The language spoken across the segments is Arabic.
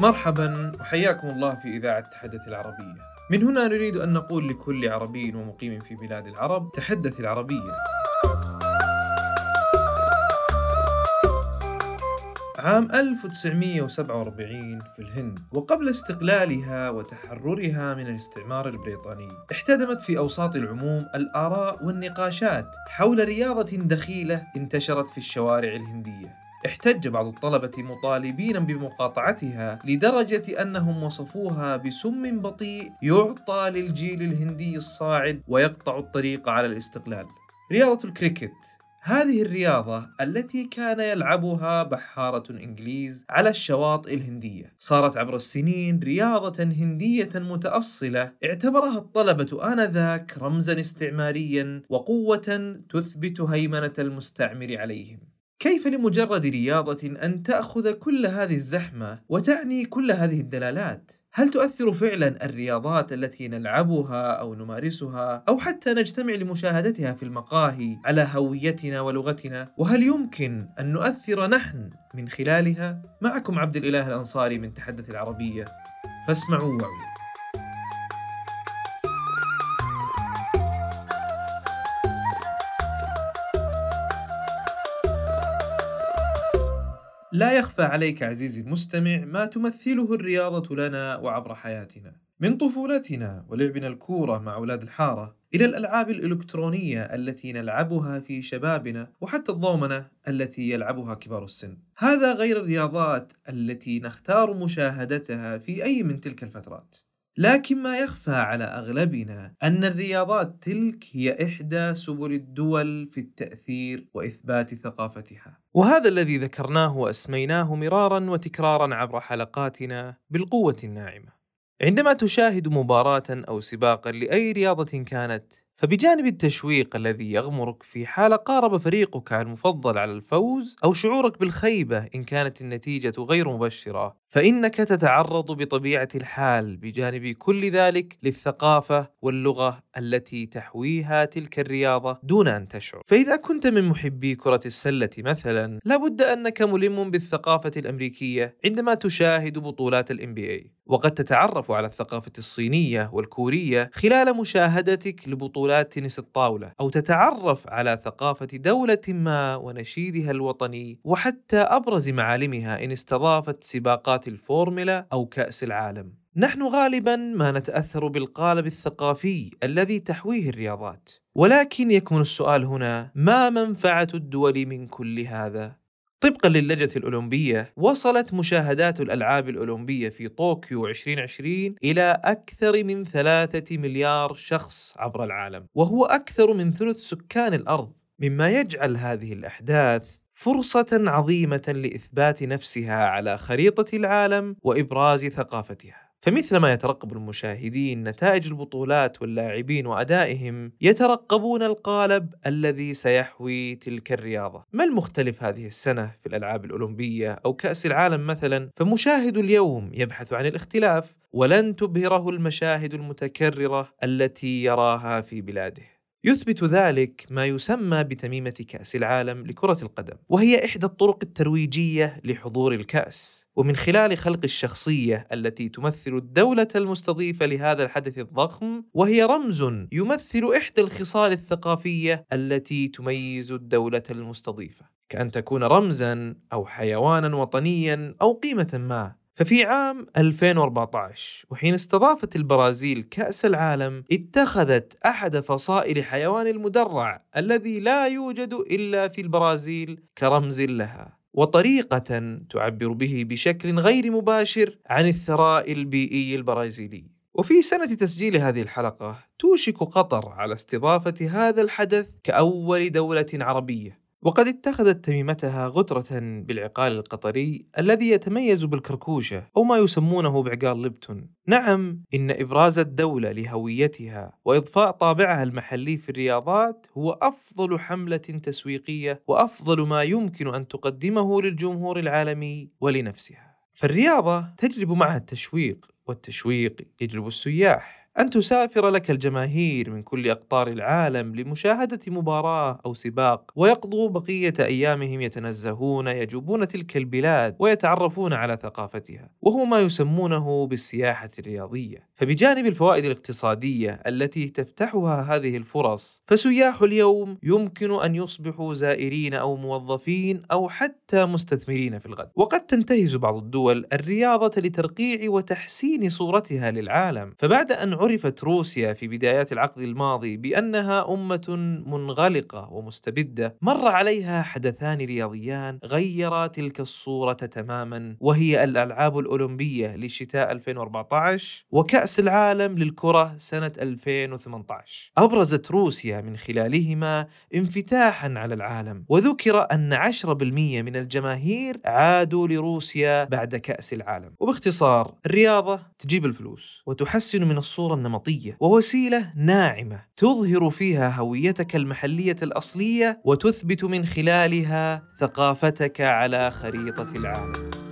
مرحبا وحياكم الله في إذاعة تحدث العربية. من هنا نريد أن نقول لكل عربي ومقيم في بلاد العرب تحدث العربية. عام 1947 في الهند وقبل استقلالها وتحررها من الاستعمار البريطاني احتدمت في أوساط العموم الآراء والنقاشات حول رياضة دخيلة انتشرت في الشوارع الهندية احتج بعض الطلبة مطالبين بمقاطعتها لدرجة أنهم وصفوها بسم بطيء يعطى للجيل الهندي الصاعد ويقطع الطريق على الاستقلال. رياضة الكريكت. هذه الرياضة التي كان يلعبها بحارة إنجليز على الشواطئ الهندية. صارت عبر السنين رياضة هندية متأصلة اعتبرها الطلبة آنذاك رمزا استعماريا وقوة تثبت هيمنة المستعمر عليهم. كيف لمجرد رياضة أن تأخذ كل هذه الزحمة وتعني كل هذه الدلالات؟ هل تؤثر فعلا الرياضات التي نلعبها أو نمارسها أو حتى نجتمع لمشاهدتها في المقاهي على هويتنا ولغتنا؟ وهل يمكن أن نؤثر نحن من خلالها؟ معكم عبد الإله الأنصاري من تحدث العربية فاسمعوا وعوا. لا يخفى عليك عزيزي المستمع ما تمثله الرياضة لنا وعبر حياتنا. من طفولتنا ولعبنا الكورة مع أولاد الحارة إلى الألعاب الإلكترونية التي نلعبها في شبابنا وحتى الضومنة التي يلعبها كبار السن. هذا غير الرياضات التي نختار مشاهدتها في أي من تلك الفترات. لكن ما يخفى على أغلبنا أن الرياضات تلك هي إحدى سبل الدول في التأثير وإثبات ثقافتها. وهذا الذي ذكرناه وأسميناه مرارا وتكرارا عبر حلقاتنا بالقوة الناعمة. عندما تشاهد مباراة أو سباقا لأي رياضة كانت فبجانب التشويق الذي يغمرك في حال قارب فريقك المفضل على الفوز أو شعورك بالخيبة إن كانت النتيجة غير مبشرة فإنك تتعرض بطبيعة الحال بجانب كل ذلك للثقافة واللغة التي تحويها تلك الرياضة دون أن تشعر. فإذا كنت من محبي كرة السلة مثلا، لابد أنك ملم بالثقافة الأمريكية عندما تشاهد بطولات ال NBA، وقد تتعرف على الثقافة الصينية والكورية خلال مشاهدتك لبطولات تنس الطاولة، أو تتعرف على ثقافة دولة ما ونشيدها الوطني، وحتى أبرز معالمها إن استضافت سباقات الفورمولا أو كأس العالم. نحن غالبا ما نتأثر بالقالب الثقافي الذي تحويه الرياضات، ولكن يكمن السؤال هنا: ما منفعة الدول من كل هذا؟ طبقا للجنة الأولمبية وصلت مشاهدات الألعاب الأولمبية في طوكيو 2020 إلى أكثر من ثلاثة مليار شخص عبر العالم وهو أكثر من ثلث سكان الأرض مما يجعل هذه الأحداث فرصة عظيمة لإثبات نفسها على خريطة العالم وإبراز ثقافتها. فمثل ما يترقب المشاهدين نتائج البطولات واللاعبين وأدائهم يترقبون القالب الذي سيحوي تلك الرياضة. ما المختلف هذه السنة في الألعاب الأولمبية أو كأس العالم مثلا؟ فمشاهد اليوم يبحث عن الاختلاف ولن تبهره المشاهد المتكررة التي يراها في بلاده. يثبت ذلك ما يسمى بتميمة كأس العالم لكرة القدم، وهي إحدى الطرق الترويجية لحضور الكأس، ومن خلال خلق الشخصية التي تمثل الدولة المستضيفة لهذا الحدث الضخم، وهي رمز يمثل إحدى الخصال الثقافية التي تميز الدولة المستضيفة، كأن تكون رمزا أو حيوانا وطنيا أو قيمة ما ففي عام 2014 وحين استضافت البرازيل كأس العالم اتخذت أحد فصائل حيوان المدرع الذي لا يوجد إلا في البرازيل كرمز لها وطريقة تعبر به بشكل غير مباشر عن الثراء البيئي البرازيلي. وفي سنة تسجيل هذه الحلقة توشك قطر على استضافة هذا الحدث كأول دولة عربية. وقد اتخذت تميمتها غترة بالعقال القطري الذي يتميز بالكركوشة أو ما يسمونه بعقال ليبتون. نعم، إن إبراز الدولة لهويتها وإضفاء طابعها المحلي في الرياضات هو أفضل حملة تسويقية وأفضل ما يمكن أن تقدمه للجمهور العالمي ولنفسها. فالرياضة تجلب معها التشويق، والتشويق يجلب السياح. أن تسافر لك الجماهير من كل أقطار العالم لمشاهدة مباراة أو سباق ويقضوا بقية أيامهم يتنزهون يجوبون تلك البلاد ويتعرفون على ثقافتها وهو ما يسمونه بالسياحة الرياضية. فبجانب الفوائد الاقتصادية التي تفتحها هذه الفرص فسياح اليوم يمكن أن يصبحوا زائرين أو موظفين أو حتى مستثمرين في الغد. وقد تنتهز بعض الدول الرياضة لترقيع وتحسين صورتها للعالم. فبعد أن عرفت روسيا في بدايات العقد الماضي بأنها أمة منغلقة ومستبدة مر عليها حدثان رياضيان غيرا تلك الصورة تماما وهي الألعاب الأولمبية لشتاء 2014 وكأس العالم للكرة سنة 2018 أبرزت روسيا من خلالهما انفتاحا على العالم وذكر أن 10% من الجماهير عادوا لروسيا بعد كأس العالم. وباختصار الرياضة تجيب الفلوس وتحسن من الصورة النمطية ووسيلة ناعمة تظهر فيها هويتك المحلية الأصلية وتثبت من خلالها ثقافتك على خريطة العالم.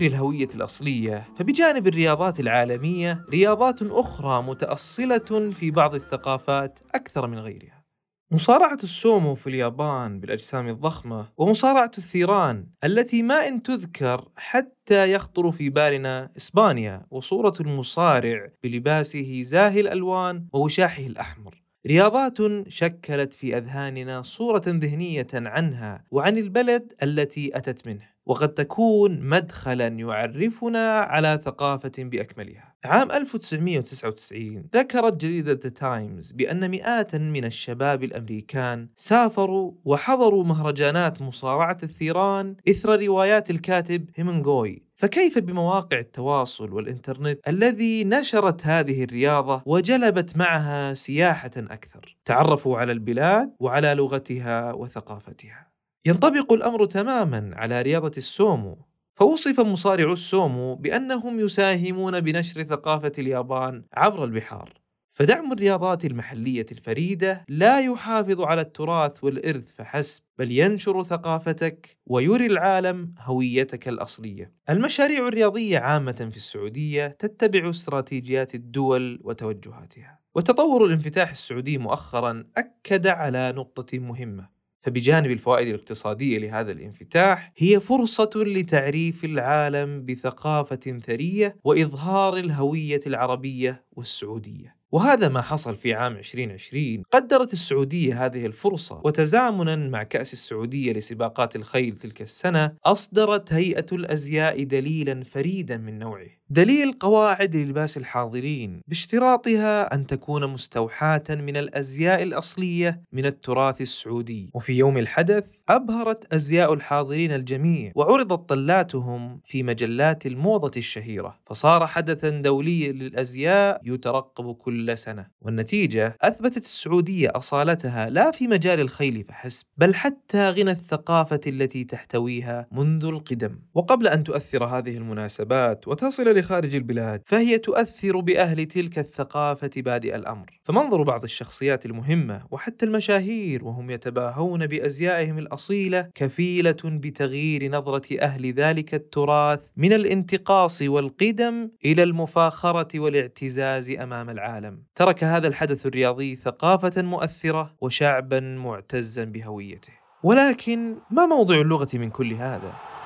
ذكر الهوية الأصلية. فبجانب الرياضات العالمية رياضات أخرى متأصلة في بعض الثقافات أكثر من غيرها. مصارعة السومو في اليابان بالأجسام الضخمة ومصارعة الثيران التي ما إن تذكر حتى يخطر في بالنا إسبانيا وصورة المصارع بلباسه زاهي الألوان ووشاحه الأحمر. رياضات شكلت في أذهاننا صورة ذهنية عنها وعن البلد التي أتت منه. وقد تكون مدخلا يعرفنا على ثقافة بأكملها. عام 1999 ذكرت جريدة ذا تايمز بأن مئات من الشباب الأمريكان سافروا وحضروا مهرجانات مصارعة الثيران إثر روايات الكاتب هيمنغوي. فكيف بمواقع التواصل والإنترنت الذي نشرت هذه الرياضة وجلبت معها سياحة أكثر؟ تعرفوا على البلاد وعلى لغتها وثقافتها. ينطبق الأمر تماما على رياضة السومو فوصف مصارعو السومو بأنهم يساهمون بنشر ثقافة اليابان عبر البحار. فدعم الرياضات المحلية الفريدة لا يحافظ على التراث والإرث فحسب بل ينشر ثقافتك ويري العالم هويتك الأصلية. المشاريع الرياضية عامة في السعودية تتبع استراتيجيات الدول وتوجهاتها. وتطور الانفتاح السعودي مؤخرا أكد على نقطة مهمة. فبجانب الفوائد الاقتصادية لهذا الانفتاح هي فرصة لتعريف العالم بثقافة ثرية وإظهار الهوية العربية والسعودية. وهذا ما حصل في عام 2020 قدرت السعودية هذه الفرصة وتزامنا مع كأس السعودية لسباقات الخيل تلك السنة أصدرت هيئة الأزياء دليلا فريدا من نوعه. دليل قواعد للباس الحاضرين. باشتراطها أن تكون مستوحاة من الأزياء الأصلية من التراث السعودي. وفي يوم الحدث أبهرت أزياء الحاضرين الجميع وعرضت طلاتهم في مجلات الموضة الشهيرة. فصار حدثا دوليا للأزياء يترقب كل سنة. والنتيجة أثبتت السعودية أصالتها لا في مجال الخيل فحسب بل حتى غنى الثقافة التي تحتويها منذ القدم. وقبل أن تؤثر هذه المناسبات وتصل لخارج البلاد فهي تؤثر بأهل تلك الثقافة بادئ الأمر. فمنظر بعض الشخصيات المهمة وحتى المشاهير وهم يتباهون بأزيائهم الأصيلة كفيلة بتغيير نظرة أهل ذلك التراث من الانتقاص والقدم إلى المفاخرة والاعتزاز أمام العالم. ترك هذا الحدث الرياضي ثقافة مؤثرة وشعبا معتزا بهويته. ولكن ما موضع اللغة من كل هذا؟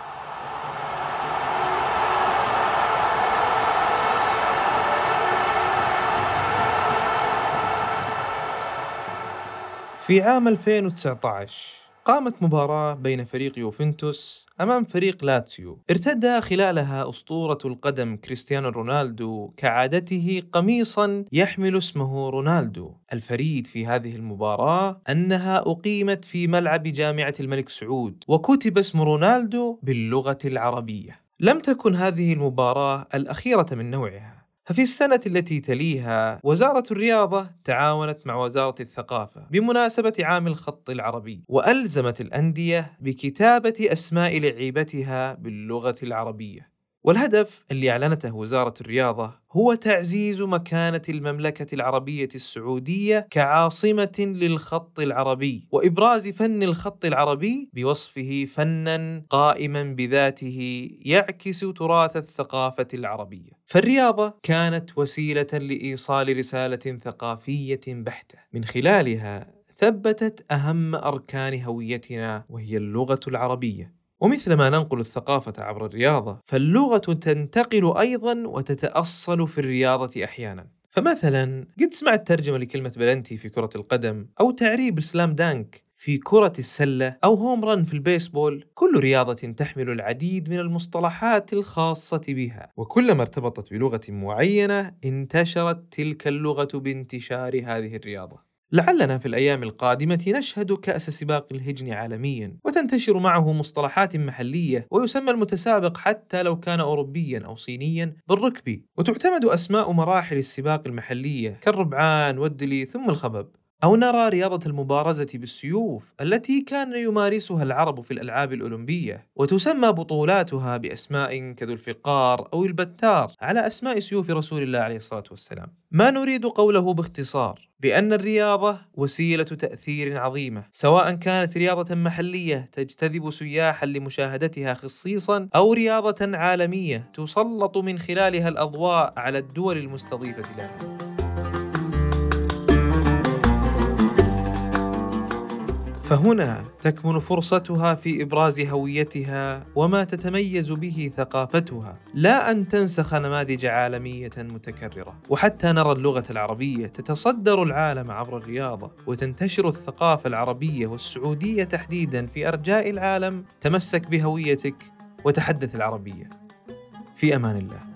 في عام 2019 قامت مباراة بين فريق يوفنتوس أمام فريق لاتسيو. ارتدى خلالها أسطورة القدم كريستيانو رونالدو كعادته قميصا يحمل اسمه رونالدو. الفريد في هذه المباراة أنها أقيمت في ملعب جامعة الملك سعود وكتب اسم رونالدو باللغة العربية. لم تكن هذه المباراة الأخيرة من نوعها. ففي السنة التي تليها وزارة الرياضة تعاونت مع وزارة الثقافة بمناسبة عام الخط العربي وألزمت الأندية بكتابة أسماء لعيبتها باللغة العربية. والهدف اللي أعلنته وزارة الرياضة هو تعزيز مكانة المملكة العربية السعودية كعاصمة للخط العربي وإبراز فن الخط العربي بوصفه فنا قائما بذاته يعكس تراث الثقافة العربية. فالرياضة كانت وسيلة لإيصال رسالة ثقافية بحتة. من خلالها ثبتت أهم أركان هويتنا وهي اللغة العربية. ومثل ما ننقل الثقافة عبر الرياضة فاللغة تنتقل أيضا وتتأصل في الرياضة أحيانا. فمثلا قد سمعت ترجمة لكلمة بلنتي في كرة القدم أو تعريب slam dunk في كرة السلة أو home run في البيسبول. كل رياضة تحمل العديد من المصطلحات الخاصة بها. وكلما ارتبطت بلغة معينة انتشرت تلك اللغة بانتشار هذه الرياضة. لعلنا في الأيام القادمة نشهد كأس سباق الهجن عالميا وتنتشر معه مصطلحات محلية ويسمى المتسابق حتى لو كان أوروبيا أو صينيا بالركبي. وتعتمد أسماء مراحل السباق المحلية كالربعان والدلي ثم الخبب. أو نرى رياضة المبارزة بالسيوف التي كان يمارسها العرب في الألعاب الأولمبية وتسمى بطولاتها بأسماء كذو الفقار أو البتار على أسماء سيوف رسول الله عليه الصلاة والسلام. ما نريد قوله باختصار بأن الرياضة وسيلة تأثير عظيمة سواء كانت رياضة محلية تجتذب سياحا لمشاهدتها خصيصا أو رياضة عالمية تسلط من خلالها الأضواء على الدول المستضيفة لها. فهنا تكمن فرصتها في إبراز هويتها وما تتميز به ثقافتها لا أن تنسخ نماذج عالمية متكررة. وحتى نرى اللغة العربية تتصدر العالم عبر الرياضة وتنتشر الثقافة العربية والسعودية تحديدا في أرجاء العالم. تمسك بهويتك وتحدث العربية. في أمان الله.